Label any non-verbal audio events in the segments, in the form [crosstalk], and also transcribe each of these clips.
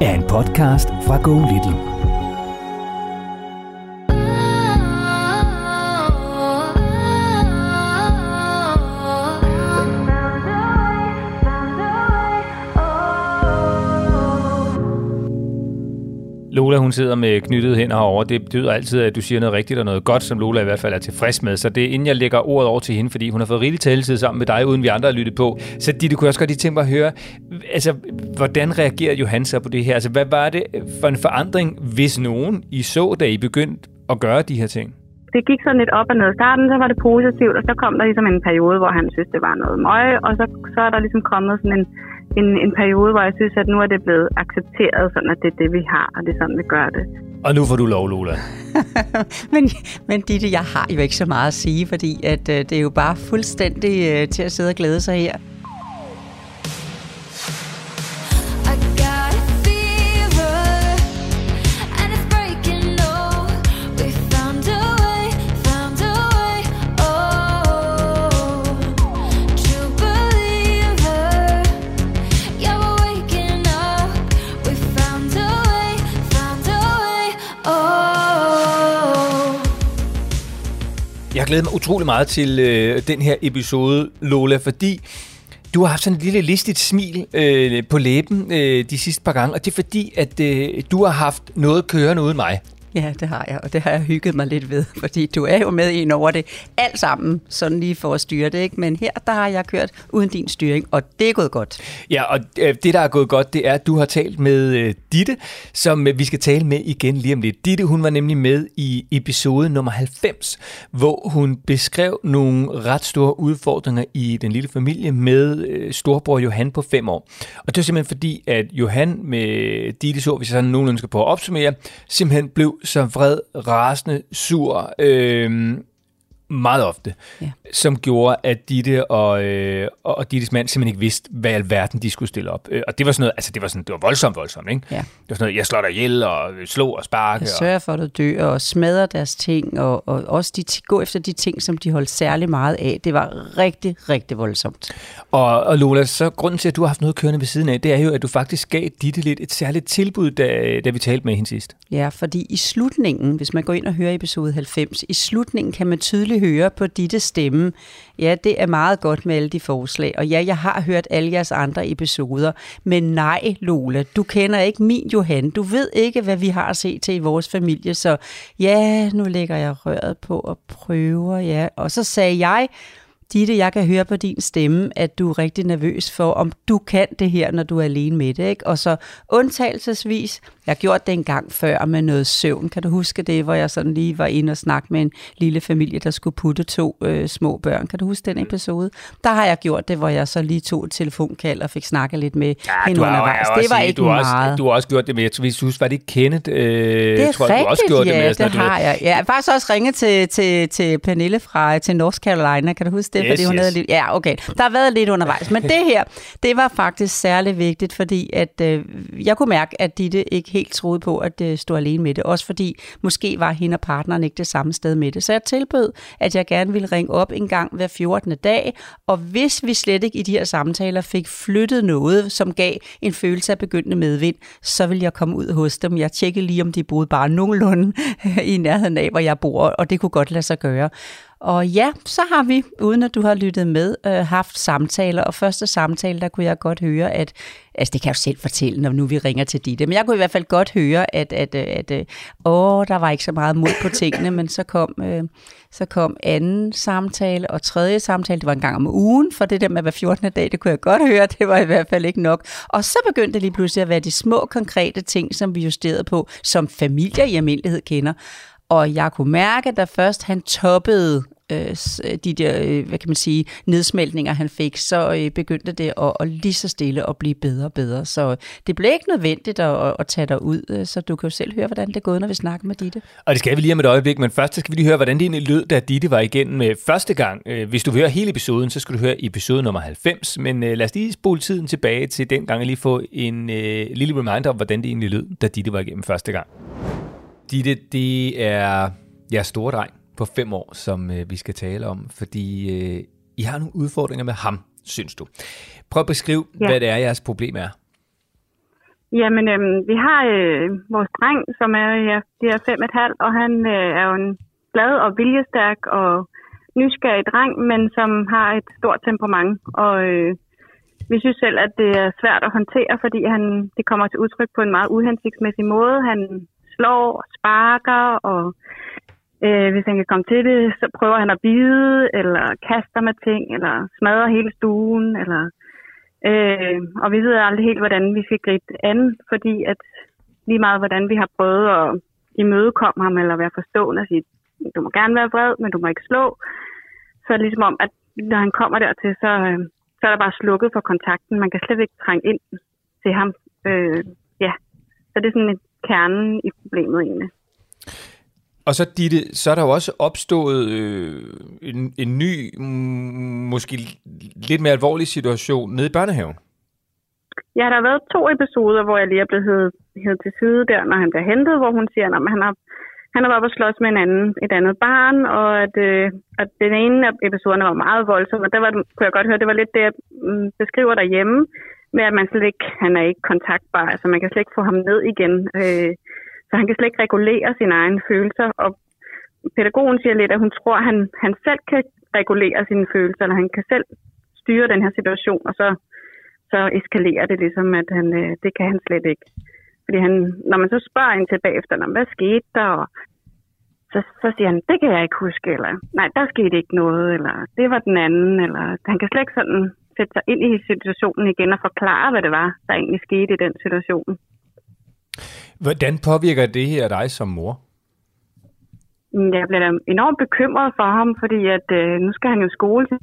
er en podcast fra Go Little. Lola, hun sidder med knyttede hænder herovre. Det betyder altid, at du siger noget rigtigt og noget godt, som Lola i hvert fald er tilfreds med. Så det er inden jeg lægger ordet over til hende, fordi hun har fået rigelig taletid sammen med dig, uden vi andre har lyttet på. Så de, du kunne også godt lige tænke mig at høre, altså, hvordan reagerede Johan så på det her? Altså, hvad var det for en forandring, hvis nogen I så, da I begyndte at gøre de her ting? det gik sådan lidt op og ned. I starten så var det positivt, og så kom der ligesom en periode, hvor han synes, det var noget møg, og så, så er der ligesom kommet sådan en, en, en periode, hvor jeg synes, at nu er det blevet accepteret, sådan at det er det, vi har, og det er sådan, vi gør det. Og nu får du lov, Lola. [laughs] men, men Ditte, jeg har jo ikke så meget at sige, fordi at, øh, det er jo bare fuldstændig øh, til at sidde og glæde sig her. Jeg glæder mig utrolig meget til øh, den her episode, Lola, fordi du har haft sådan et lille listigt smil øh, på læben øh, de sidste par gange, og det er fordi, at øh, du har haft noget kørende uden mig. Ja, det har jeg, og det har jeg hygget mig lidt ved, fordi du er jo med ind over det alt sammen, sådan lige for at styre det, ikke? Men her, der har jeg kørt uden din styring, og det er gået godt. Ja, og øh, det, der er gået godt, det er, at du har talt med øh, Ditte, som øh, vi skal tale med igen lige om lidt. Ditte, hun var nemlig med i episode nummer 90, hvor hun beskrev nogle ret store udfordringer i den lille familie med storbror Johan på fem år. Og det var simpelthen fordi, at Johan med Ditte, så hvis jeg sådan nogenlunde skal på at opsummere, simpelthen blev så vred, rasende, sur, øh, meget ofte, ja. som gjorde, at Ditte og, øh, og Dittes mand simpelthen ikke vidste, hvad i alverden de skulle stille op. Øh, og det var sådan noget, altså det var, sådan, det var voldsomt, voldsomt, ikke? Ja. Det var sådan noget, jeg slår dig ihjel og slår og sparke. Jeg sørger for, at du dør og smadrer deres ting, og, og også de, gå efter de ting, som de holdt særlig meget af. Det var rigtig, rigtig voldsomt. Og, og Lola, så grunden til, at du har haft noget kørende ved siden af, det er jo, at du faktisk gav Ditte lidt et særligt tilbud, da, da vi talte med hende sidst. Ja, fordi i slutningen, hvis man går ind og hører episode 90, i slutningen kan man tydeligt høre på Ditte stemme, ja, det er meget godt med alle de forslag. Og ja, jeg har hørt alle jeres andre episoder, men nej, Lola, du kender ikke min Johan. Du ved ikke, hvad vi har at se til i vores familie, så ja, nu lægger jeg røret på og prøver, ja. Og så sagde jeg, Ditte, jeg kan høre på din stemme, at du er rigtig nervøs for, om du kan det her, når du er alene med det. Ikke? Og så undtagelsesvis, jeg har gjort det en gang før med noget søvn. Kan du huske det, hvor jeg sådan lige var inde og snakke med en lille familie, der skulle putte to øh, små børn? Kan du huske den episode? Der har jeg gjort det, hvor jeg så lige tog et telefonkald og fik snakket lidt med ja, hende undervejs. Det var ikke du meget. Også, du har også gjort det med, jeg tror, var det Kenneth? Øh, det er tror, rigtigt, du også gjort ja, det, med, det har jeg. Jeg har faktisk også ringet til, til, til Pernille fra til North Carolina. Kan du huske det? Yes, fordi hun yes. havde lidt, ja, okay. Der har været lidt undervejs. Men det her, det var faktisk særlig vigtigt, fordi at, øh, jeg kunne mærke, at Ditte ikke helt troede på, at øh, stå alene med det. Også fordi måske var hende og partneren ikke det samme sted med det. Så jeg tilbød, at jeg gerne ville ringe op en gang hver 14. dag, og hvis vi slet ikke i de her samtaler fik flyttet noget, som gav en følelse af begyndende medvind, så ville jeg komme ud hos dem. Jeg tjekkede lige, om de boede bare nogenlunde [laughs] i nærheden af, hvor jeg bor, og det kunne godt lade sig gøre. Og ja, så har vi, uden at du har lyttet med, øh, haft samtaler. Og første samtale, der kunne jeg godt høre, at altså det kan jeg jo selv fortælle, når nu vi ringer til Ditte, men jeg kunne i hvert fald godt høre, at, at, øh, at, at åh, der var ikke så meget mod på tingene, men så kom, øh, så kom anden samtale og tredje samtale, det var en gang om ugen, for det der med hver 14. dag, det kunne jeg godt høre, det var i hvert fald ikke nok. Og så begyndte det lige pludselig at være de små konkrete ting, som vi justerede på, som familier i almindelighed kender. Og jeg kunne mærke, da først han toppede Øh, øh, de der, øh, hvad kan man sige, nedsmeltninger, han fik, så øh, begyndte det at, at lige så stille at blive bedre og bedre. Så øh, det blev ikke nødvendigt at, at tage dig ud, øh, så du kan jo selv høre, hvordan det er gået, når vi snakker med Ditte. Og det skal vi lige om et øjeblik, men først skal vi lige høre, hvordan det egentlig lød, da Ditte var igennem med første gang. Hvis du vil høre hele episoden, så skal du høre episode nummer 90, men lad os lige spole tiden tilbage til den gang, og lige få en øh, lille reminder om, hvordan det egentlig lød, da Ditte var igennem første gang. Ditte, det er jeres store dreng på fem år, som øh, vi skal tale om, fordi øh, I har nogle udfordringer med ham, synes du. Prøv at beskrive, ja. hvad det er, jeres problem er. Jamen, øh, vi har øh, vores dreng, som er, ja, de er fem et halvt, og han øh, er jo en glad og viljestærk og nysgerrig dreng, men som har et stort temperament. Og øh, vi synes selv, at det er svært at håndtere, fordi han, det kommer til udtryk på en meget uhensigtsmæssig måde. Han slår og sparker og Øh, hvis han kan komme til det, så prøver han at bide, eller kaster med ting, eller smadrer hele stuen, eller... Øh, og vi ved aldrig helt, hvordan vi skal gribe det an, fordi at lige meget, hvordan vi har prøvet at imødekomme ham, eller være forstående og sige, du må gerne være vred, men du må ikke slå. Så er det ligesom om, at når han kommer dertil, så, øh, så er der bare slukket for kontakten. Man kan slet ikke trænge ind til ham. Øh, ja, så det er sådan kernen i problemet egentlig. Og så, Ditte, så er der jo også opstået øh, en, en ny, måske lidt mere alvorlig situation nede i børnehaven. Ja, der har været to episoder, hvor jeg lige er blevet hævet til side der, når han bliver hentet, hvor hun siger, at han har, han har været på slås med en anden, et andet barn, og at, øh, at den ene af episoderne var meget voldsom, og der var, kunne jeg godt høre, det var lidt det, jeg mm, beskriver derhjemme, med at man slet ikke, han er ikke kontaktbar, altså man kan slet ikke få ham ned igen. Øh, så han kan slet ikke regulere sine egne følelser. Og pædagogen siger lidt, at hun tror, at han, han selv kan regulere sine følelser, eller han kan selv styre den her situation, og så, så eskalerer det ligesom, at han, øh, det kan han slet ikke. Fordi han, når man så spørger ind til bagefter, hvad skete der, og så, så siger han, det kan jeg ikke huske, eller nej, der skete ikke noget, eller det var den anden, eller han kan slet ikke sådan sætte sig ind i situationen igen og forklare, hvad det var, der egentlig skete i den situation. Hvordan påvirker det her dig som mor? Mm, jeg bliver da enormt bekymret for ham, fordi at øh, nu skal han jo skole til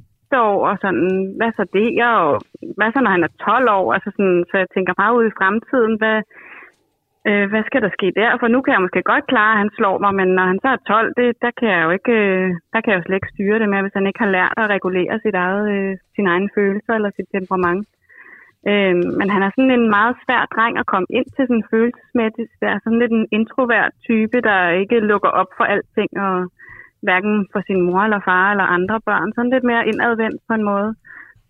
år, og sådan, hvad så det, og hvad så når han er 12 år, altså sådan, så jeg tænker meget ud i fremtiden, hvad, øh, hvad skal der ske der? For nu kan jeg måske godt klare, at han slår mig, men når han så er 12, det, der, kan jeg jo ikke, øh, der kan jeg jo slet ikke styre det med, hvis han ikke har lært at regulere sit eget, øh, sin egen følelser eller sit temperament. Øh, men han er sådan en meget svær dreng at komme ind til sådan følelsesmæssigt. Det er sådan lidt en introvert type, der ikke lukker op for alting, og hverken for sin mor eller far eller andre børn. Sådan lidt mere indadvendt på en måde.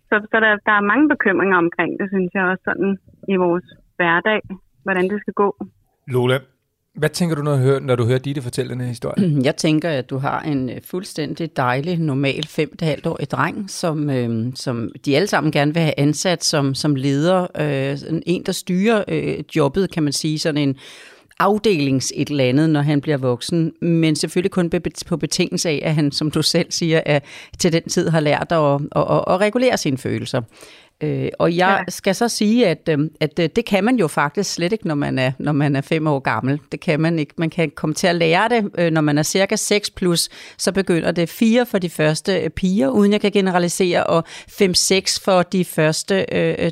Så, så der, der er mange bekymringer omkring det, synes jeg også sådan i vores hverdag, hvordan det skal gå. Lola, hvad tænker du, når du hører, når du hører Ditte fortælle den her historie? [clears throat] Jeg tænker, at du har en øh, fuldstændig dejlig, normal 5,5-årig dreng, som, øh, som de alle sammen gerne vil have ansat som, som leder. Øh, en, der styrer øh, jobbet, kan man sige, sådan en afdelings et eller andet, når han bliver voksen, men selvfølgelig kun på betingelse af, at han, som du selv siger, at til den tid har lært at, at, at, at regulere sine følelser. Øh, og jeg ja. skal så sige, at, øh, at øh, det kan man jo faktisk slet ikke, når man, er, når man er fem år gammel. Det kan man ikke. Man kan komme til at lære det, øh, når man er cirka 6 plus, så begynder det 4 for de første piger, uden jeg kan generalisere, og 5-6 for de første øh,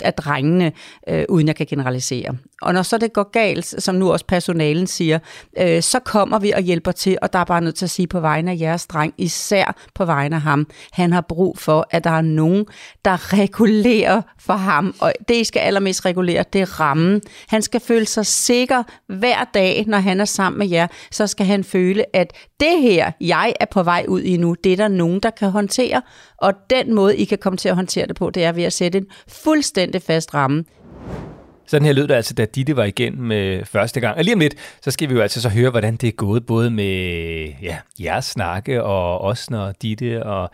af drengene, øh, uden jeg kan generalisere. Og når så det går galt, som nu også personalen siger, øh, så kommer vi og hjælper til, og der er bare nødt til at sige på vegne af jeres dreng, især på vegne af ham, han har brug for, at der er nogen, der regulerer for ham, og det I skal allermest regulere, det er rammen. Han skal føle sig sikker hver dag, når han er sammen med jer, så skal han føle, at det her, jeg er på vej ud i nu, det er der nogen, der kan håndtere, og den måde, I kan komme til at håndtere det på, det er ved at sætte en fuldstændig fast ramme. Sådan her lød det altså, da Ditte var igen med første gang. Og lige om lidt, så skal vi jo altså så høre, hvordan det er gået, både med ja, jeres snakke, og os, når Ditte og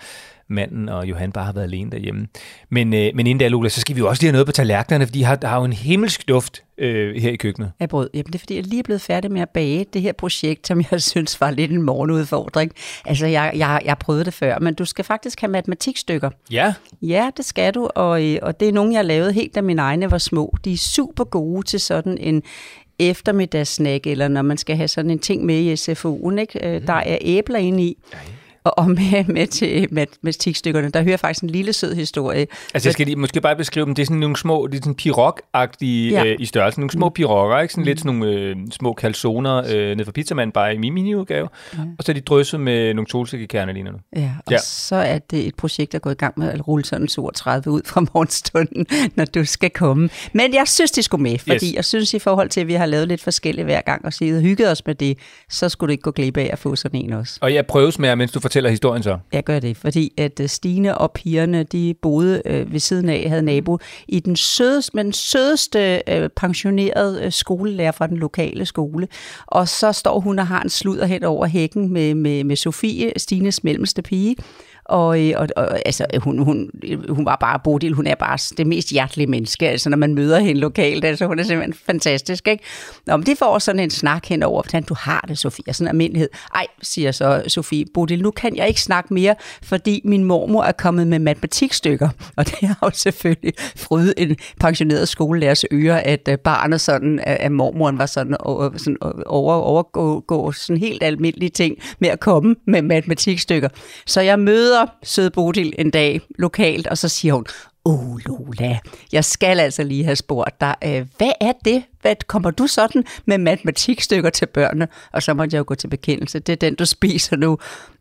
manden og Johan bare har været alene derhjemme. Men, øh, men inden da, Lola, så skal vi jo også lige have noget på tallerkenerne, for de har, har jo en himmelsk duft øh, her i køkkenet. Af brød. Jamen, det er fordi, jeg lige er blevet færdig med at bage det her projekt, som jeg [laughs] synes var lidt en morgenudfordring. Altså, jeg, jeg, jeg prøvede det før, men du skal faktisk have matematikstykker. Ja. Ja, det skal du, og, øh, og det er nogle, jeg lavede helt da mine egne var små. De er super gode til sådan en, eftermiddagssnack, eller når man skal have sådan en ting med i SFO'en. Ikke? Mm. Der er æbler inde i. Ej og med, med til matematikstykkerne, der hører faktisk en lille sød historie. Altså jeg skal lige, måske bare beskrive dem, det er sådan nogle små, det er sådan pirog-agtige ja. øh, i størrelsen, nogle små piroger, ikke? Sådan mm. lidt sådan nogle øh, små calzoner øh, ned fra pizzamanden, bare i min mini-udgave, ja. og så er de drysset med nogle solsikkekerner lige nu. Ja, og ja. så er det et projekt, der er gået i gang med at rulle sådan 32 ud fra morgenstunden, [laughs] når du skal komme. Men jeg synes, de skulle med, fordi yes. jeg synes i forhold til, at vi har lavet lidt forskellige hver gang, og siddet og hygget os med det, så skulle du ikke gå glip af at få sådan en også. Og jeg prøves med, mens du fortæller fortæller historien så? Jeg gør det, fordi at øh, Stine og pigerne, de boede øh, ved siden af, havde nabo i den sødeste, men sødeste øh, pensionerede øh, skolelærer fra den lokale skole. Og så står hun og har en sludder hen over hækken med, med, med Sofie, Stines mellemste pige, og, øh, og, og altså, hun, hun, hun var bare Bodil, hun er bare det mest hjertelige menneske, altså når man møder hende lokalt, altså hun er simpelthen fantastisk, ikke? Nå, men de får sådan en snak henover, hvordan du har det, Sofie, sådan en almindelighed. Ej, siger så Sofie, Bodil, nu kan jeg ikke snakke mere, fordi min mormor er kommet med matematikstykker, og det har jo selvfølgelig frydet en pensioneret skolelærers ører, at øh, barnet sådan, at mormoren var sådan, over, sådan over, overgå sådan helt almindelige ting med at komme med matematikstykker. Så jeg møder møder søde Bodil en dag lokalt, og så siger hun, Åh, oh, Lola, jeg skal altså lige have spurgt dig, øh, hvad er det? Hvad, kommer du sådan med matematikstykker til børnene? Og så måtte jeg jo gå til bekendelse. Det er den, du spiser nu.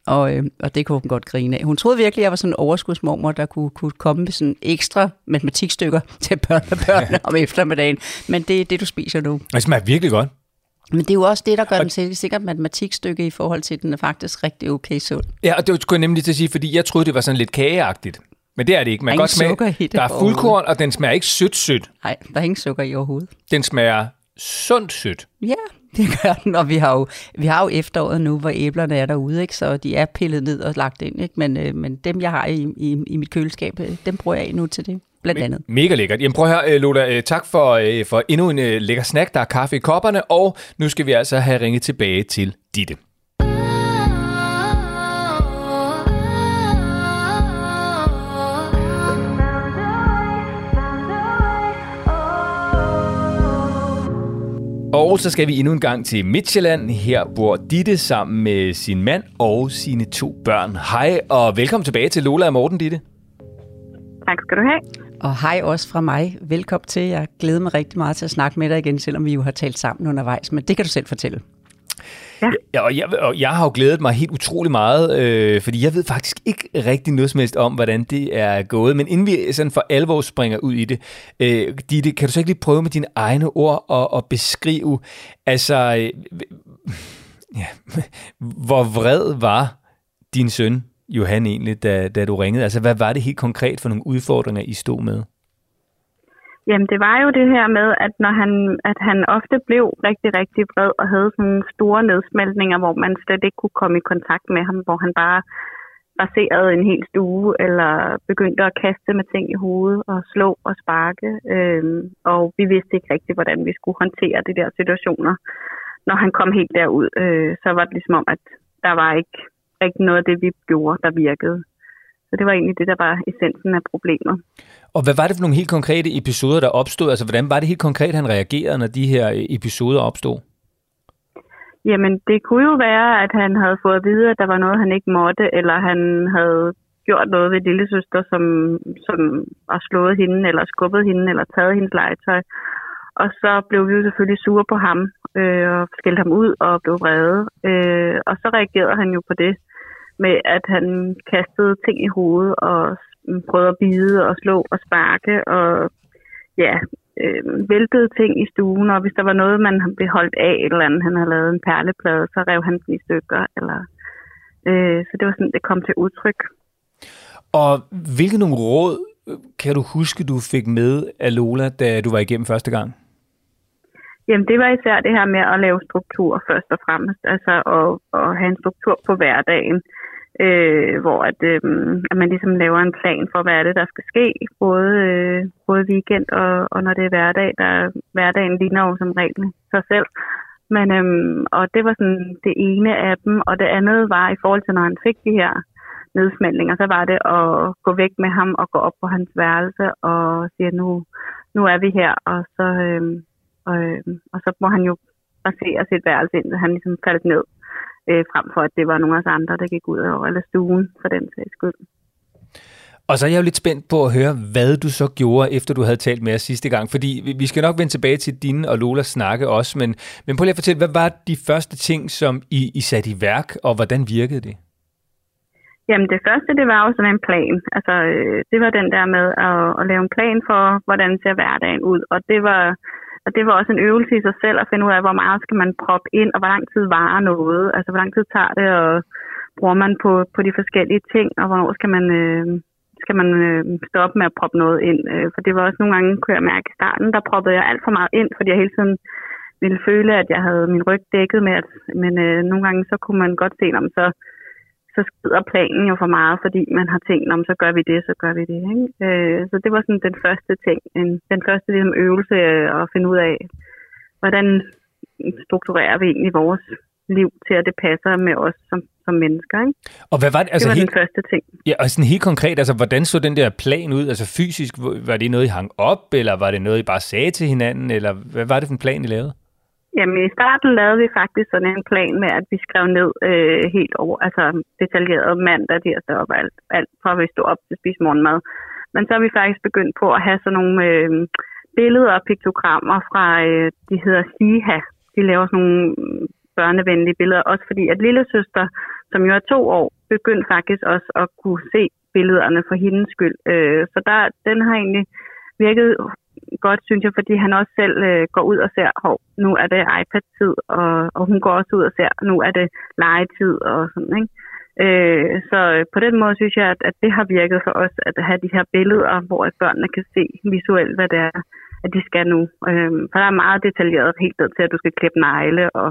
Og, øh, og det kunne hun godt grine af. Hun troede virkelig, at jeg var sådan en overskudsmormor, der kunne, kunne komme med sådan ekstra matematikstykker til børnene [laughs] om eftermiddagen. Men det er det, du spiser nu. Det smager virkelig godt. Men det er jo også det, der gør den til sikkert matematikstykke i forhold til, at den er faktisk rigtig okay sund. Ja, og det skulle jeg nemlig til at sige, fordi jeg troede, det var sådan lidt kageagtigt. Men det er det ikke. Man der er godt smage, i det Der er fuldkorn, og den smager ikke sødt-sødt. Nej, der er ingen sukker i overhovedet. Den smager sundt sødt. Ja, [laughs] det gør den, og vi har jo, vi har jo efteråret nu, hvor æblerne er derude, ikke? så de er pillet ned og lagt ind. Ikke? Men, øh, men dem, jeg har i, i, i mit køleskab, øh, dem bruger jeg nu til det blandt andet. Mega lækkert. Jamen prøv høre, øh, Lola, øh, tak for, øh, for endnu en lækker snack. Der er kaffe i kopperne, og nu skal vi altså have ringet tilbage til Ditte. Og så skal vi endnu en gang til Midtjylland. Her bor Ditte sammen med sin mand og sine to børn. Hej og velkommen tilbage til Lola og Morten, Ditte. Tak skal du have. Og hej også fra mig. Velkommen til. Jeg glæder mig rigtig meget til at snakke med dig igen, selvom vi jo har talt sammen undervejs. Men det kan du selv fortælle. Ja. ja og, jeg, og jeg har jo glædet mig helt utrolig meget, øh, fordi jeg ved faktisk ikke rigtig noget som helst om, hvordan det er gået. Men inden vi sådan for alvor springer ud i det, øh, Ditte, kan du så ikke lige prøve med dine egne ord at, at beskrive, altså, øh, ja, [laughs] hvor vred var din søn Johan egentlig, da, da du ringede? Altså, hvad var det helt konkret for nogle udfordringer, I stod med? Jamen, det var jo det her med, at når han, at han ofte blev rigtig, rigtig vred og havde sådan store nedsmeltninger, hvor man slet ikke kunne komme i kontakt med ham, hvor han bare baserede en hel stue, eller begyndte at kaste med ting i hovedet og slå og sparke. Øhm, og vi vidste ikke rigtigt, hvordan vi skulle håndtere de der situationer. Når han kom helt derud, øh, så var det ligesom om, at der var ikke rigtig noget af det, vi gjorde, der virkede. Så det var egentlig det, der var essensen af problemet. Og hvad var det for nogle helt konkrete episoder, der opstod? Altså, hvordan var det helt konkret, han reagerede, når de her episoder opstod? Jamen, det kunne jo være, at han havde fået at vide, at der var noget, han ikke måtte, eller han havde gjort noget ved lille søster, som, som har slået hende, eller skubbet hende, eller taget hendes legetøj. Og så blev vi jo selvfølgelig sure på ham, øh, og skældte ham ud og blev vrede. Øh, og så reagerede han jo på det med, at han kastede ting i hovedet og mm, prøvede at bide og slå og sparke og ja, øh, væltede ting i stuen. Og hvis der var noget, man blev holdt af, eller andet, han havde lavet en perleplade, så rev han den i stykker. Eller, øh, så det var sådan, det kom til udtryk. Og hvilke nogle råd øh, kan du huske, du fik med af Lola, da du var igennem første gang? Jamen, det var især det her med at lave struktur først og fremmest, altså at, at have en struktur på hverdagen, øh, hvor at, øh, at man ligesom laver en plan for, hvad er det, der skal ske, både, øh, både weekend og, og når det er hverdag. Der, hverdagen ligner jo som regel sig selv. Men, øhm, og det var sådan det ene af dem, og det andet var i forhold til, når han fik de her nedsmeltninger, så var det at gå væk med ham og gå op på hans værelse og sige, nu, nu er vi her, og så, øhm, og, øhm, og så må han jo basere sit værelse ind, så han ligesom faldt ned, øh, frem for at det var nogle af os andre, der gik ud over, eller stuen for den sags skyld. Og så er jeg jo lidt spændt på at høre, hvad du så gjorde, efter du havde talt med os sidste gang. Fordi vi skal nok vende tilbage til dine og Lolas snakke også, men, men prøv lige at fortælle, hvad var de første ting, som I, I satte i værk, og hvordan virkede det? Jamen det første, det var jo sådan en plan. Altså øh, det var den der med at, at lave en plan for, hvordan ser hverdagen ud. Og det var, og det var også en øvelse i sig selv at finde ud af, hvor meget skal man proppe ind, og hvor lang tid varer noget. Altså hvor lang tid tager det, og bruger man på, på de forskellige ting, og hvornår skal man, øh, skal man øh, stoppe med at proppe noget ind. Øh, for det var også nogle gange, kunne jeg mærke i starten, der proppede jeg alt for meget ind, fordi jeg hele tiden ville føle, at jeg havde min ryg dækket med, at, men øh, nogle gange så kunne man godt se, om så så skrider planen jo for meget, fordi man har tænkt, om så gør vi det, så gør vi det. Ikke? Øh, så det var sådan den første ting, en, den første ligesom, øvelse øh, at finde ud af, hvordan strukturerer vi egentlig vores liv til, at det passer med os som, som mennesker. Ikke? Og hvad var det? Altså det var helt, den første ting. Ja, og sådan helt konkret, altså hvordan så den der plan ud? Altså fysisk, var det noget, I hang op, eller var det noget, I bare sagde til hinanden, eller hvad var det for en plan, I lavede? Jamen i starten lavede vi faktisk sådan en plan med, at vi skrev ned øh, helt over, altså detaljeret mandag, tirsdag og alt, alt fra vi stod op til at spise morgenmad. Men så har vi faktisk begyndt på at have sådan nogle øh, billeder og piktogrammer fra, øh, de hedder SIHA. De laver sådan nogle børnevenlige billeder, også fordi at lille søster, som jo er to år, begyndte faktisk også at kunne se billederne for hendes skyld. Øh, så der, den har egentlig virket godt, synes jeg, fordi han også selv øh, går ud og ser, hov, nu er det iPad-tid, og, og hun går også ud og ser, nu er det legetid og sådan, ikke? Øh, så øh, på den måde synes jeg, at, at det har virket for os, at have de her billeder, hvor børnene kan se visuelt, hvad det er, at de skal nu. Øh, for der er meget detaljeret helt ned til, at du skal klippe negle, og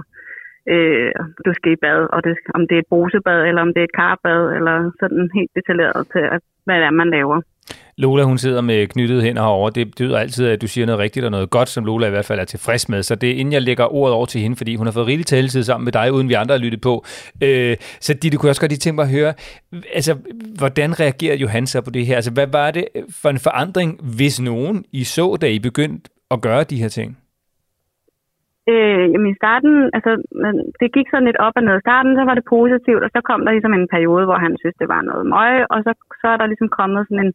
øh, du skal i bad, og det, om det er et brusebad, eller om det er et karbad, eller sådan helt detaljeret til, at, hvad det er, man laver. Lola, hun sidder med knyttede hænder herovre. Det betyder altid, at du siger noget rigtigt og noget godt, som Lola i hvert fald er tilfreds med. Så det er inden jeg lægger ordet over til hende, fordi hun har fået rigelig taletid sammen med dig, uden vi andre har lyttet på. Øh, så de, du kunne også godt lige tænke mig at høre, altså, hvordan reagerer Johan så på det her? Altså, hvad var det for en forandring, hvis nogen I så, da I begyndte at gøre de her ting? Øh, jamen i starten, altså det gik sådan lidt op og ned. I starten, så var det positivt, og så kom der ligesom en periode, hvor han synes, det var noget møg, og så, så er der ligesom kommet sådan en,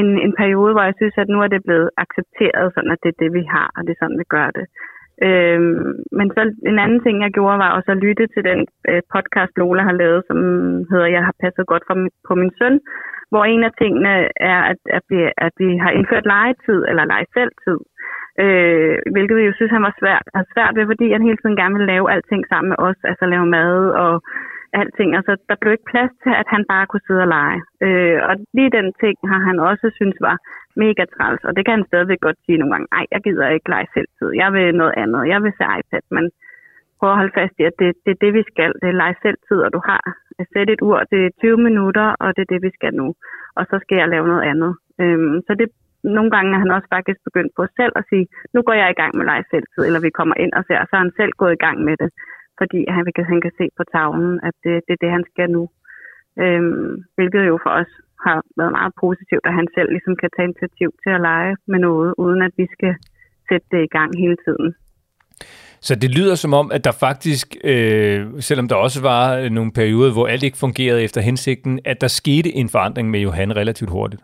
en, en periode, hvor jeg synes, at nu er det blevet accepteret, sådan at det er det, vi har, og det er sådan, vi gør det. Øh, men så en anden ting, jeg gjorde, var også at lytte til den øh, podcast, Lola har lavet, som hedder Jeg har passet godt for, på min søn, hvor en af tingene er, at, at, vi, at vi har indført legetid, eller lege selv-tid. Øh, hvilket jeg jo synes, han var svært, han svært ved, fordi han hele tiden gerne ville lave alting sammen med os, altså lave mad og alting. Altså, der blev ikke plads til, at han bare kunne sidde og lege. Øh, og lige den ting har han også synes var mega træls, og det kan han stadigvæk godt sige nogle gange. Nej, jeg gider ikke lege selvtid. Jeg vil noget andet. Jeg vil se iPad, men prøv at holde fast i, at det, det er det, vi skal. Det er lege selvtid, og du har sæt et ur. Det er 20 minutter, og det er det, vi skal nu. Og så skal jeg lave noget andet. Øhm, så det nogle gange er han også faktisk begyndt på selv at sige, nu går jeg i gang med lege selvtid, eller vi kommer ind og ser, og så er han selv gået i gang med det, fordi han, han kan se på tavlen, at det, det er det, han skal nu. Øhm, hvilket jo for os har været meget positivt, at han selv ligesom kan tage initiativ til at lege med noget, uden at vi skal sætte det i gang hele tiden. Så det lyder som om, at der faktisk, øh, selvom der også var øh, nogle perioder, hvor alt ikke fungerede efter hensigten, at der skete en forandring med Johan relativt hurtigt.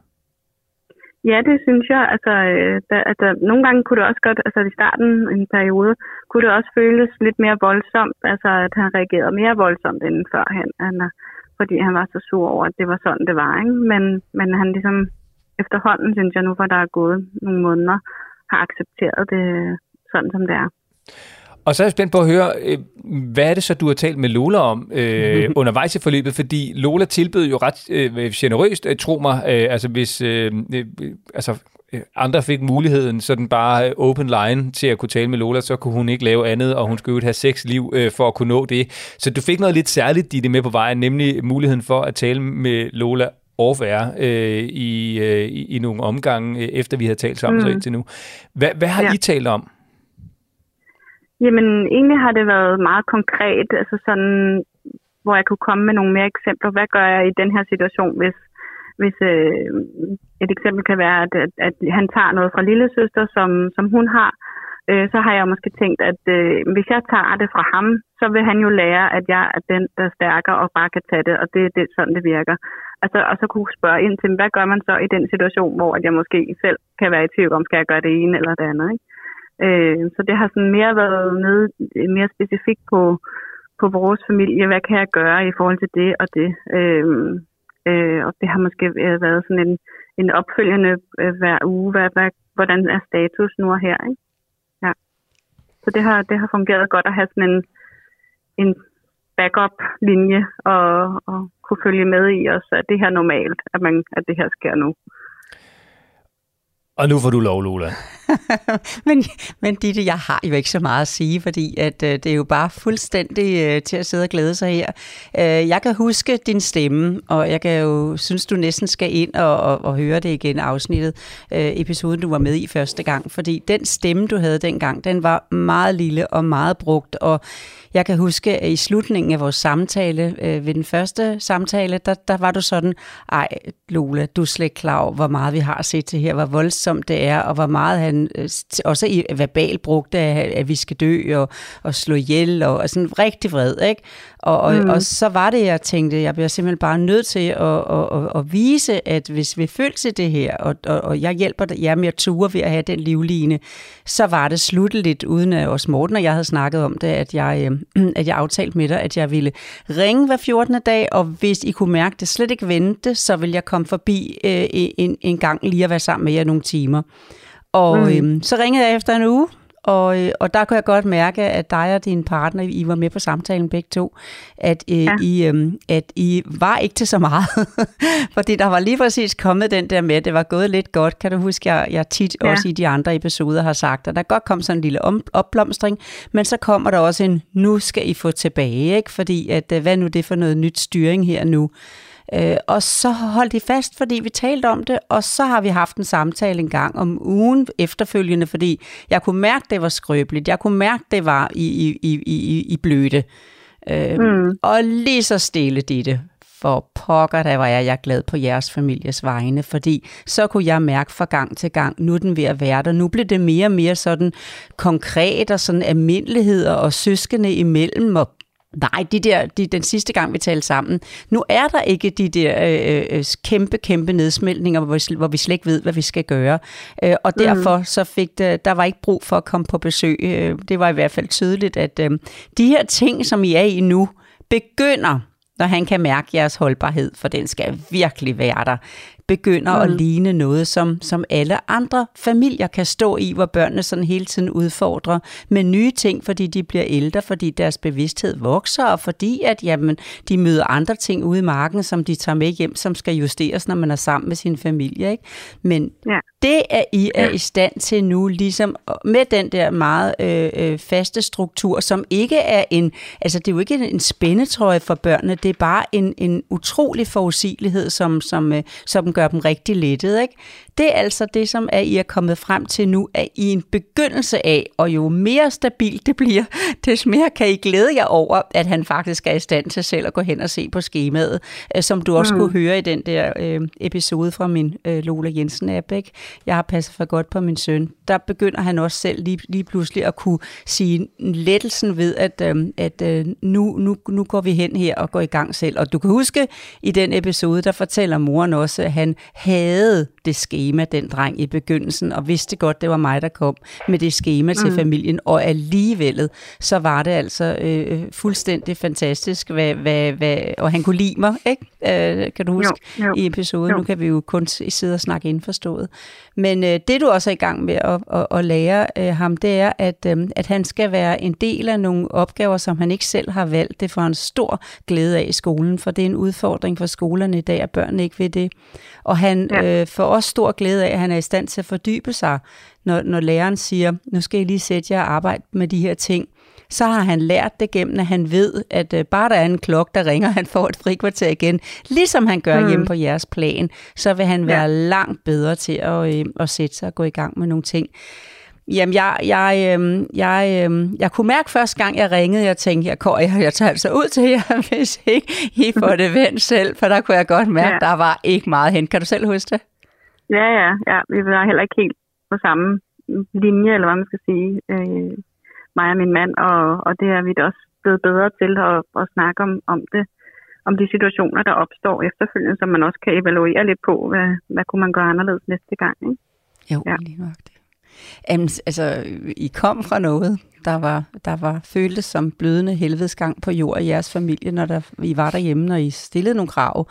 Ja, det synes jeg. Altså, øh, der, altså, nogle gange kunne det også godt, altså i starten en periode, kunne det også føles lidt mere voldsomt, altså at han reagerede mere voldsomt end førhen, han, fordi han var så sur over, at det var sådan, det var. Ikke? Men, men han ligesom efterhånden, synes jeg nu, hvor der er gået nogle måneder, har accepteret det sådan, som det er. Og så er jeg spændt på at høre, øh, hvad er det så, du har talt med Lola om øh, [laughs] undervejs i forløbet? Fordi Lola tilbød jo ret øh, generøst, øh, tro mig, øh, altså hvis, øh, øh, altså øh, andre fik muligheden sådan bare open line til at kunne tale med Lola, så kunne hun ikke lave andet, og hun skulle have seks liv øh, for at kunne nå det. Så du fik noget lidt særligt i det med på vejen, nemlig muligheden for at tale med Lola off øh, i, øh, i, nogle omgange, øh, efter vi havde talt sammen mm. så indtil nu. Hvad, hvad har ja. I talt om? Jamen, egentlig har det været meget konkret, altså sådan, hvor jeg kunne komme med nogle mere eksempler. Hvad gør jeg i den her situation, hvis, hvis øh, et eksempel kan være, at, at, at han tager noget fra lille søster, som, som hun har, øh, så har jeg måske tænkt, at øh, hvis jeg tager det fra ham, så vil han jo lære, at jeg er den, der er stærkere og bare kan tage det, og det er det, sådan, det virker. Altså, og så kunne spørge ind til, hvad gør man så i den situation, hvor at jeg måske selv kan være i tvivl om, skal jeg gøre det ene eller det andet. Ikke? Øh, så det har sådan mere været nede, øh, mere specifikt på, på vores familie. Hvad kan jeg gøre i forhold til det og det? Øh, øh, og det har måske været sådan en, en opfølgende øh, hver uge. Hvad, hvad, hvordan er status nu og her? Ikke? Ja. Så det har, det har fungeret godt at have sådan en, en backup-linje og, og kunne følge med i os, at det her er normalt, at, man, at det her sker nu. Og nu får du lov, Lola. [laughs] men, men Ditte, jeg har jo ikke så meget at sige, fordi at, øh, det er jo bare fuldstændig øh, til at sidde og glæde sig her. Øh, jeg kan huske din stemme, og jeg kan jo synes, du næsten skal ind og, og, og høre det igen, afsnittet, øh, episoden, du var med i første gang. Fordi den stemme, du havde dengang, den var meget lille og meget brugt, og jeg kan huske, at i slutningen af vores samtale, øh, ved den første samtale, der, der var du sådan, ej Lola, du er slet ikke klar over, hvor meget vi har set til her, hvor voldsomt det er, og hvor meget han øh, også i verbal brugte, at, at vi skal dø og, og slå ihjel, og, og sådan rigtig vred, ikke? Og, og, mm. og så var det, jeg tænkte, jeg bliver simpelthen bare nødt til at, at, at, at vise, at hvis vi følger til det her, og, og, og jeg hjælper jer med at ture ved at have den livline, så var det slutteligt, uden at også Morten og jeg havde snakket om det, at jeg, øh, [clears throat] at jeg aftalte med dig, at jeg ville ringe hver 14. dag, og hvis I kunne mærke det slet ikke vente, så vil jeg komme forbi øh, en, en gang lige at være sammen med jer nogle timer. Og mm. øh, så ringede jeg efter en uge, og, øh, og der kunne jeg godt mærke, at dig og din partner, I var med på samtalen begge to, at, øh, ja. I, øh, at I var ikke til så meget. [laughs] Fordi der var lige præcis kommet den der med, at det var gået lidt godt. Kan du huske, jeg, jeg tit ja. også i de andre episoder har sagt, at der godt kom sådan en lille om, opblomstring, men så kommer der også en, nu skal I få tilbage, ikke? fordi at, øh, hvad nu det for noget nyt styring her nu? Øh, og så holdt de fast, fordi vi talte om det, og så har vi haft en samtale en gang om ugen efterfølgende, fordi jeg kunne mærke, det var skrøbeligt. Jeg kunne mærke, det var i, i, i, i, i bløde. Øh, mm. Og lige så stille det for pokker, der var jeg, jeg glad på jeres families vegne, fordi så kunne jeg mærke fra gang til gang, nu er den ved at være der. Nu blev det mere og mere sådan konkret og sådan almindeligheder og søskende imellem, og Nej, de der, de, den sidste gang, vi talte sammen, nu er der ikke de der øh, øh, kæmpe, kæmpe nedsmeltninger, hvor vi, hvor vi slet ikke ved, hvad vi skal gøre. Øh, og mhm. derfor mm. så fik det, der var ikke brug for at komme på besøg. Øh, det var i hvert fald tydeligt, at øh, de her ting, som I er i nu, begynder når han kan mærke jeres holdbarhed, for den skal virkelig være der begynder mm. at ligne noget, som, som alle andre familier kan stå i, hvor børnene sådan hele tiden udfordrer med nye ting, fordi de bliver ældre, fordi deres bevidsthed vokser, og fordi at jamen, de møder andre ting ude i marken, som de tager med hjem, som skal justeres, når man er sammen med sin familie. Ikke? Men ja. det er I er i stand til nu, ligesom med den der meget øh, øh, faste struktur, som ikke er en, altså det er jo ikke en spændetrøje for børnene, det er bare en, en utrolig forudsigelighed, som, som, øh, som gør dem rigtig lettet. Ikke? Det er altså det, som er, I er kommet frem til nu, at I en begyndelse af, og jo mere stabilt det bliver, [laughs] des mere kan I glæde jer over, at han faktisk er i stand til selv at gå hen og se på skemaet, øh, som du også mm. kunne høre i den der øh, episode fra min øh, Lola Jensen-app. Ikke? Jeg har passet for godt på min søn. Der begynder han også selv lige, lige pludselig at kunne sige lettelsen ved, at, øh, at øh, nu, nu, nu går vi hen her og går i gang selv. Og du kan huske, i den episode, der fortæller moren også, at han havde det schema, den dreng i begyndelsen, og vidste godt, det var mig, der kom med det schema mm. til familien, og alligevel, så var det altså øh, fuldstændig fantastisk, hvad, hvad, hvad, og han kunne lide mig, ikke? Øh, kan du huske, jo, jo, i episoden? Jo. Nu kan vi jo kun sidde og snakke indforstået. Men øh, det du også er i gang med at, at, at lære øh, ham, det er, at, øh, at han skal være en del af nogle opgaver, som han ikke selv har valgt. Det får en stor glæde af i skolen, for det er en udfordring for skolerne i dag, at børn ikke vil det. Og han ja. øh, får også stor glæde af, at han er i stand til at fordybe sig, når, når læreren siger, nu skal I lige sætte jer og arbejde med de her ting så har han lært det gennem, at han ved, at øh, bare der er en klok, der ringer, han får et frikvarter igen, ligesom han gør mm. hjemme på jeres plan, så vil han være ja. langt bedre til at, øh, at sætte sig og gå i gang med nogle ting. Jamen, jeg, jeg, øh, jeg, øh, jeg kunne mærke første gang, jeg ringede, jeg tænkte, jeg, jeg, jeg tager altså ud til jer, [laughs] hvis ikke I får det vendt selv, for der kunne jeg godt mærke, ja. der var ikke meget hen. Kan du selv huske det? Ja, ja, ja. Vi var heller ikke helt på samme linje, eller hvad man skal sige. Øh, mig og min mand, og, og det er vi da også blevet bedre til at, at snakke om, om det om de situationer, der opstår efterfølgende, så man også kan evaluere lidt på, hvad, hvad kunne man gøre anderledes næste gang. Ikke? Jo, ja. lige nok det. Jamen, altså, I kom fra noget, der var, der var føltes som blødende helvedesgang på jord i jeres familie, når der, I var derhjemme, når I stillede nogle krav,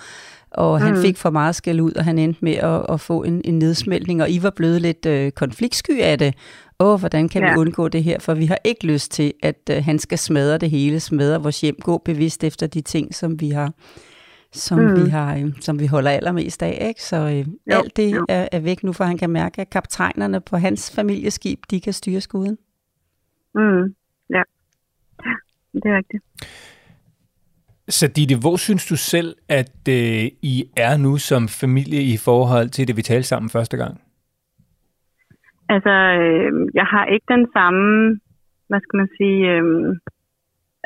og mm. han fik for meget skæld ud, og han endte med at, at få en, en nedsmeltning, og I var blevet lidt øh, konfliktsky af det, åh, hvordan kan ja. vi undgå det her? For vi har ikke lyst til, at uh, han skal smadre det hele, smadre vores hjem, gå bevidst efter de ting, som vi har som mm. vi har, øh, som vi holder allermest af, ikke? Så øh, jo, alt det jo. Er, er væk nu, for han kan mærke, at kaptajnerne på hans familieskib, de kan styre skuden. Mm. Ja. ja, det er rigtigt. Så Ditte, hvor synes du selv, at øh, I er nu som familie i forhold til det, vi talte sammen første gang? Altså, øh, jeg har ikke den samme, hvad skal man sige, øh,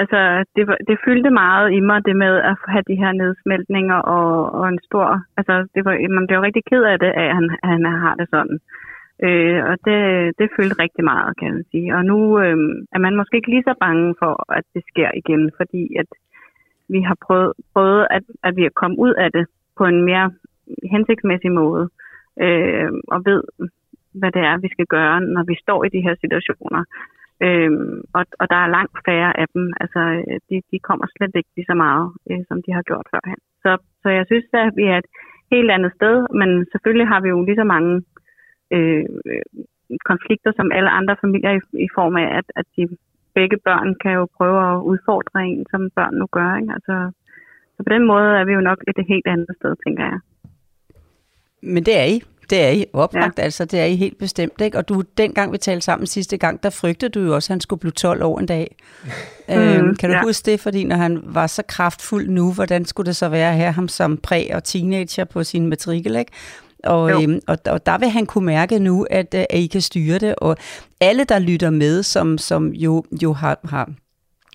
altså, det, det fyldte meget i mig, det med at have de her nedsmeltninger og, og en stor, altså, det var, man blev rigtig ked af det, at han, at han har det sådan. Øh, og det, det fyldte rigtig meget, kan man sige. Og nu øh, er man måske ikke lige så bange for, at det sker igen, fordi at vi har prøvet, prøvet at, at vi er kommet ud af det på en mere hensigtsmæssig måde. Øh, og ved, hvad det er, vi skal gøre, når vi står i de her situationer. Øhm, og, og der er langt færre af dem. Altså, øh, de, de kommer slet ikke lige så meget, øh, som de har gjort førhen. Så, så jeg synes, at vi er et helt andet sted, men selvfølgelig har vi jo lige så mange øh, øh, konflikter som alle andre familier i, i form af, at, at de begge børn kan jo prøve at udfordre en, som børn nu gør. Ikke? Altså, så på den måde er vi jo nok et helt andet sted, tænker jeg. Men det er I. Det er I opbragt, ja. altså. Det er I helt bestemt, ikke? Og du, dengang vi talte sammen sidste gang, der frygtede du jo også, at han skulle blive 12 år en dag. [laughs] Mm, øhm, kan du ja. huske det? Fordi når han var så kraftfuld nu, hvordan skulle det så være at have ham som præ- og teenager på sin matrikel, ikke? Og, øhm, og, og der vil han kunne mærke nu, at, øh, at I kan styre det. Og alle, der lytter med, som, som jo, jo har, har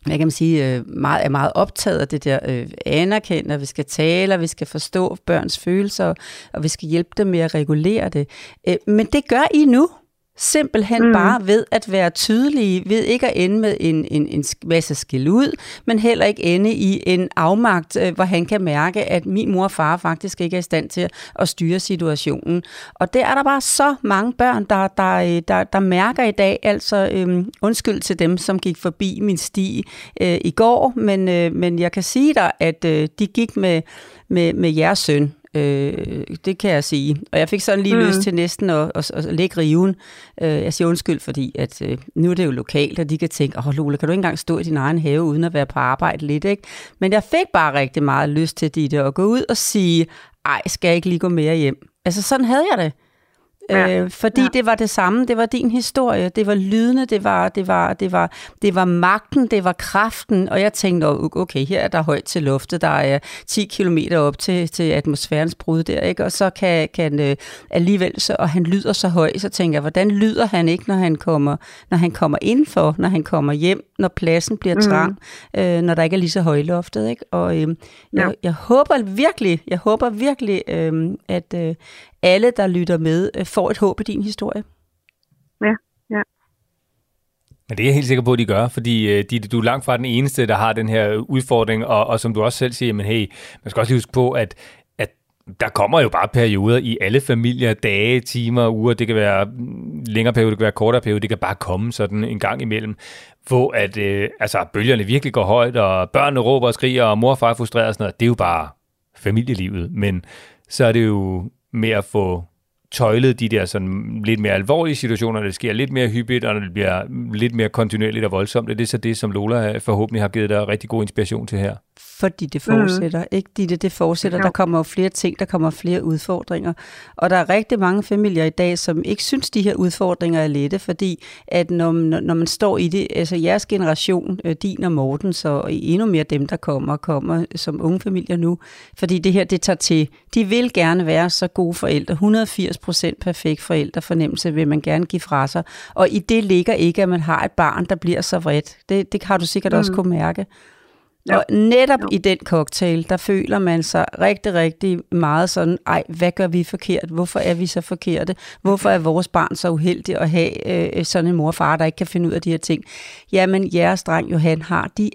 hvad kan man sige, øh, meget, er meget optaget af det der øh, anerkende, at vi skal tale, og vi skal forstå børns følelser, og vi skal hjælpe dem med at regulere det. Øh, men det gør I nu. Simpelthen mm. bare ved at være tydelige, ved ikke at ende med en, en, en masse skil ud, men heller ikke ende i en afmagt, øh, hvor han kan mærke, at min mor og far faktisk ikke er i stand til at styre situationen. Og der er der bare så mange børn, der, der, øh, der, der mærker i dag, altså øhm, undskyld til dem, som gik forbi min sti øh, i går, men, øh, men jeg kan sige dig, at øh, de gik med, med, med jeres søn, Øh, det kan jeg sige. Og jeg fik sådan lige mm. lyst til næsten at, at, at lægge riven. Øh, jeg siger undskyld, fordi at, øh, nu er det jo lokalt, og de kan tænke, åh oh, Lola, kan du ikke engang stå i din egen have, uden at være på arbejde lidt, ikke? Men jeg fik bare rigtig meget lyst til det at gå ud og sige, ej, skal jeg ikke lige gå mere hjem? Altså sådan havde jeg det. Ja. Øh, fordi ja. det var det samme, det var din historie, det var lydende, det var, det, var, det, var, det var magten, det var kraften, og jeg tænkte, okay, her er der højt til loftet, der er 10 km op til, til atmosfærens brud der, ikke? og så kan, kan øh, alligevel, så, og han lyder så højt, så tænker jeg, hvordan lyder han ikke, når han kommer, når han kommer indenfor, når han kommer hjem, når pladsen bliver mm. trang, mm. øh, når der ikke er lige så højloftet, ikke? og øh, jeg, ja. jeg håber virkelig, jeg håber virkelig, øh, at, øh, alle, der lytter med, øh, får et håb i din historie. Ja, ja. Men det er jeg helt sikker på, at de gør, fordi øh, de, du er langt fra den eneste, der har den her udfordring, og, og som du også selv siger, men hey, man skal også lige huske på, at, at der kommer jo bare perioder i alle familier, dage, timer, uger, det kan være længere periode, det kan være kortere periode, det kan bare komme sådan en gang imellem, hvor at, øh, altså, bølgerne virkelig går højt, og børnene råber og skriger, og mor og far er frustreret og sådan noget, det er jo bare familielivet, men så er det jo med at få tøjlet de der sådan lidt mere alvorlige situationer, det sker lidt mere hyppigt, og det bliver lidt mere kontinuerligt og voldsomt. Det er så det, som Lola øh, forhåbentlig har givet dig rigtig god inspiration til her. Fordi det fortsætter, mm. ikke? De, det, det fortsætter. Ja. Der kommer jo flere ting, der kommer flere udfordringer. Og der er rigtig mange familier i dag, som ikke synes, de her udfordringer er lette, fordi at når, når man står i det, altså jeres generation, øh, din og Mortens, og endnu mere dem, der kommer, kommer som unge familier nu, fordi det her, det tager til. De vil gerne være så gode forældre. 180 procent perfekt forældrefornemmelse vil man gerne give fra sig. Og i det ligger ikke, at man har et barn, der bliver så vredt. Det, det har du sikkert mm. også kunne mærke. Ja. Og netop ja. i den cocktail, der føler man sig rigtig, rigtig meget sådan, ej, hvad gør vi forkert? Hvorfor er vi så forkerte? Hvorfor er vores barn så uheldig at have øh, sådan en mor og far, der ikke kan finde ud af de her ting? Jamen, jeres dreng Johan har de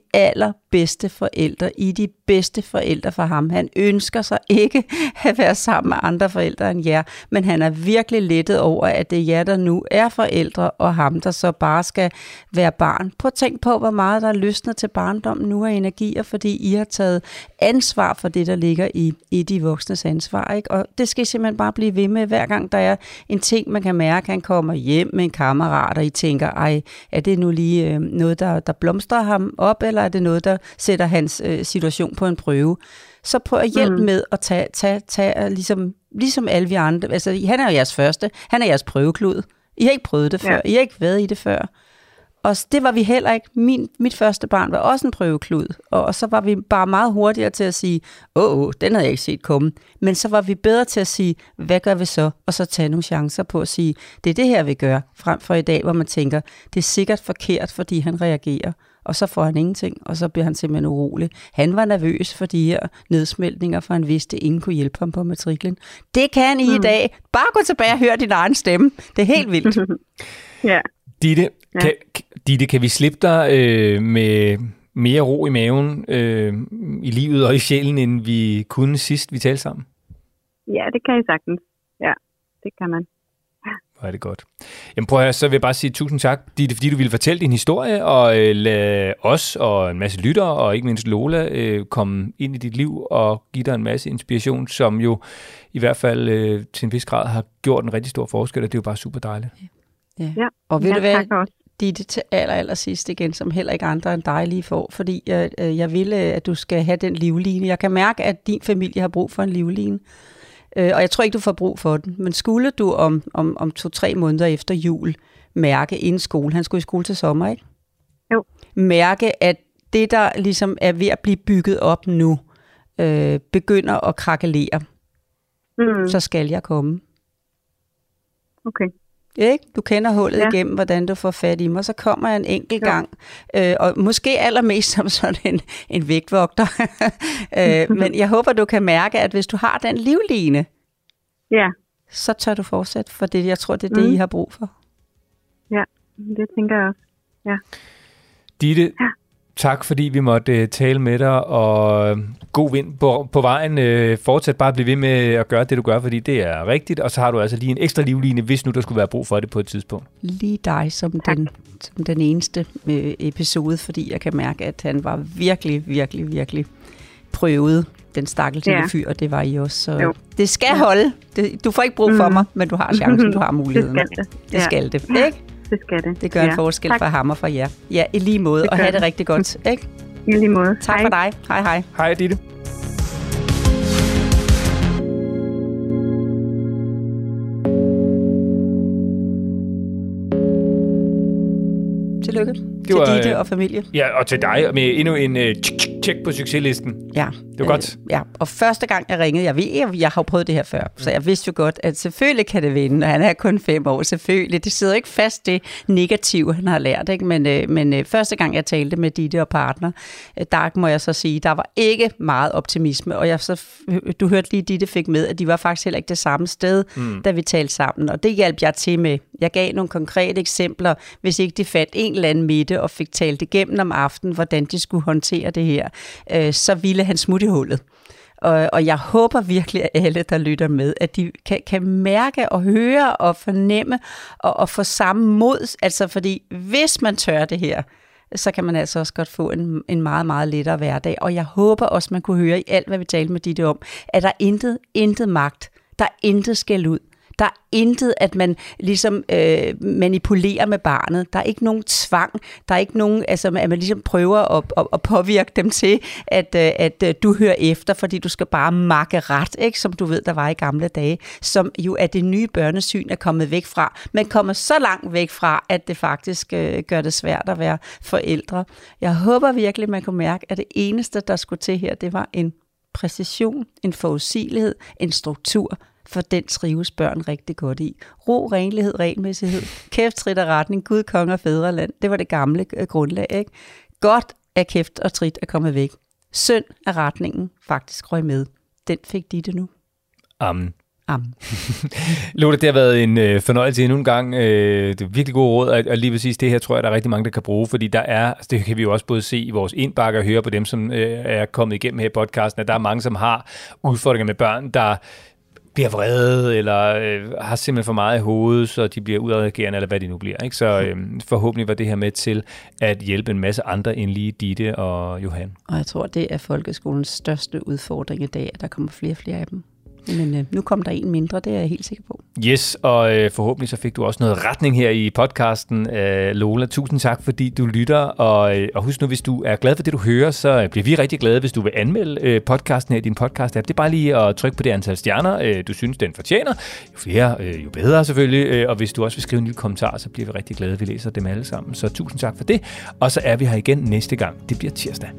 bedste forældre. I de bedste forældre for ham. Han ønsker sig ikke [laughs] at være sammen med andre forældre end jer, men han er virkelig lettet over, at det er jer, der nu er forældre, og ham, der så bare skal være barn. Prøv at tænk på, hvor meget der er løsnet til barndommen nu af energier, fordi I har taget ansvar for det, der ligger i, i de voksnes ansvar. Ikke? Og det skal I simpelthen bare blive ved med, hver gang der er en ting, man kan mærke, han kommer hjem med en kammerat, og I tænker, ej, er det nu lige øh, noget, der, der blomstrer ham op, eller er det noget, der sætter hans øh, situation på en prøve, så prøv at hjælpe mm. med at tage, tage, tage ligesom, ligesom alle vi andre. Altså, han er jo jeres første. Han er jeres prøveklud. I har ikke prøvet det før. Ja. I har ikke været i det før. Og det var vi heller ikke. Min, mit første barn var også en prøveklud. Og, og så var vi bare meget hurtigere til at sige, åh, oh, den havde jeg ikke set komme. Men så var vi bedre til at sige, hvad gør vi så? Og så tage nogle chancer på at sige, det er det her, vi gør. Frem for i dag, hvor man tænker, det er sikkert forkert, fordi han reagerer og så får han ingenting, og så bliver han simpelthen urolig. Han var nervøs for de her nedsmeltninger, for han vidste, at ingen kunne hjælpe ham på matriklen. Det kan I mm. i dag. Bare gå tilbage og hør din egen stemme. Det er helt vildt. [laughs] ja. Ditte, ja. Kan, Ditte, kan vi slippe dig øh, med mere ro i maven øh, i livet og i sjælen, end vi kunne sidst, vi talte sammen? Ja, det kan I sagtens. Ja, det kan man. Hvor er det godt. Jamen prøv at høre, så vil jeg bare sige tusind tak, fordi, fordi du ville fortælle din historie, og øh, lade os og en masse lyttere, og ikke mindst Lola, øh, komme ind i dit liv og give dig en masse inspiration, som jo i hvert fald øh, til en vis grad har gjort en rigtig stor forskel, og det er jo bare super dejligt. Ja. ja. Og ved ja, du hvad, Ditte, til aller, aller sidst igen, som heller ikke andre end dig lige får, fordi jeg, øh, jeg vil, at du skal have den livline. Jeg kan mærke, at din familie har brug for en livline. Øh, og jeg tror ikke, du får brug for den. Men skulle du om, om, om to-tre måneder efter jul mærke inden skole, han skulle i skole til sommer, ikke? Jo. Mærke, at det, der ligesom er ved at blive bygget op nu, øh, begynder at krakelere, mm. så skal jeg komme. Okay. Ikke? Du kender hullet ja. igennem, hvordan du får fat i mig. Så kommer jeg en enkelt ja. gang, øh, og måske allermest [laughs] som sådan en, en vægtvogter. [laughs] øh, [laughs] men jeg håber, du kan mærke, at hvis du har den livline, ja. så tør du fortsætte, for det, jeg tror, det er det, mm. I har brug for. Ja, det tænker jeg også. Ja. Ditte, ja tak fordi vi måtte uh, tale med dig, og uh, god vind på, på vejen. Uh, fortsæt bare at blive ved med at gøre det, du gør, fordi det er rigtigt, og så har du altså lige en ekstra livline, hvis nu der skulle være brug for det på et tidspunkt. Lige dig som, den, som den eneste uh, episode, fordi jeg kan mærke, at han var virkelig, virkelig, virkelig prøvet den stakkels ja. fyr, og det var I også. Så jo. det skal holde. Det, du får ikke brug for mm. mig, men du har chancen, du har [laughs] muligheden. Det skal det. Det skal det, ikke? Det skal det. Det gør ja. en forskel tak. for ham og for jer. Ja, i lige måde, og have det rigtig godt. Ikke? I lige måde. Tak hej. for dig. Hej hej. Hej Ditte. Tillykke det var, til Ditte øh, og familie. Ja, og til dig med endnu en uh, tjek på succeslisten. Ja. Det var øh, godt. Ja, og første gang jeg ringede, jeg ved, jeg, jeg har jo prøvet det her før, så jeg vidste jo godt, at selvfølgelig kan det vinde, og han er kun fem år, selvfølgelig. Det sidder ikke fast det negative, han har lært, ikke? Men, øh, men øh, første gang jeg talte med Ditte og partner, øh, der må jeg så sige, der var ikke meget optimisme, og jeg så, du hørte lige, Ditte fik med, at de var faktisk heller ikke det samme sted, mm. da vi talte sammen, og det hjalp jeg til med. Jeg gav nogle konkrete eksempler, hvis ikke de fandt en eller anden midte og fik talt igennem om aftenen, hvordan de skulle håndtere det her, øh, så ville han smutte i hullet. Og, og jeg håber virkelig, at alle, der lytter med, at de kan, kan mærke og høre og fornemme og, og få samme mod. Altså fordi hvis man tør det her, så kan man altså også godt få en, en meget, meget lettere hverdag. Og jeg håber også, man kunne høre i alt, hvad vi talte med Ditte om, at der er intet, intet magt, der er intet skæld ud, der er intet, at man ligesom øh, manipulerer med barnet. Der er ikke nogen tvang. Der er ikke nogen, altså, at man ligesom prøver at, at, at påvirke dem til, at, øh, at øh, du hører efter, fordi du skal bare makke ret, ikke? som du ved, der var i gamle dage, som jo er det nye børnesyn er kommet væk fra. Man kommer så langt væk fra, at det faktisk øh, gør det svært at være forældre. Jeg håber virkelig, man kunne mærke, at det eneste, der skulle til her, det var en præcision, en forudsigelighed, en struktur, for den trives børn rigtig godt i. Ro, renlighed, renmæssighed, kæft, trit og retning, Gud, konge og fædreland. Det var det gamle øh, grundlag. Ikke? Godt at kæft og trit er kommet væk. Synd af retningen faktisk røg med. Den fik de det nu. Amen. Amen. [laughs] Lotte, det har været en øh, fornøjelse endnu en gang. Øh, det er virkelig gode råd, og, og lige præcis det her tror jeg, der er rigtig mange, der kan bruge, fordi der er, altså det kan vi jo også både se i vores indbakke og høre på dem, som øh, er kommet igennem her i podcasten, at der er mange, som har udfordringer med børn, der bliver vrede, eller øh, har simpelthen for meget i hovedet, så de bliver udadreagerende, eller hvad de nu bliver. Ikke? Så øh, forhåbentlig var det her med til at hjælpe en masse andre end lige Ditte og Johan. Og jeg tror, det er folkeskolens største udfordring i dag, at der kommer flere og flere af dem. Men øh, nu kom der en mindre, det er jeg helt sikker på. Yes, og øh, forhåbentlig så fik du også noget retning her i podcasten, øh, Lola. Tusind tak, fordi du lytter, og, øh, og husk nu, hvis du er glad for det, du hører, så bliver vi rigtig glade, hvis du vil anmelde øh, podcasten her i din podcast-app. Det er bare lige at trykke på det antal stjerner, øh, du synes, den fortjener. Jo flere, øh, jo bedre selvfølgelig, øh, og hvis du også vil skrive en lille kommentar, så bliver vi rigtig glade, vi læser dem alle sammen. Så tusind tak for det, og så er vi her igen næste gang. Det bliver tirsdag.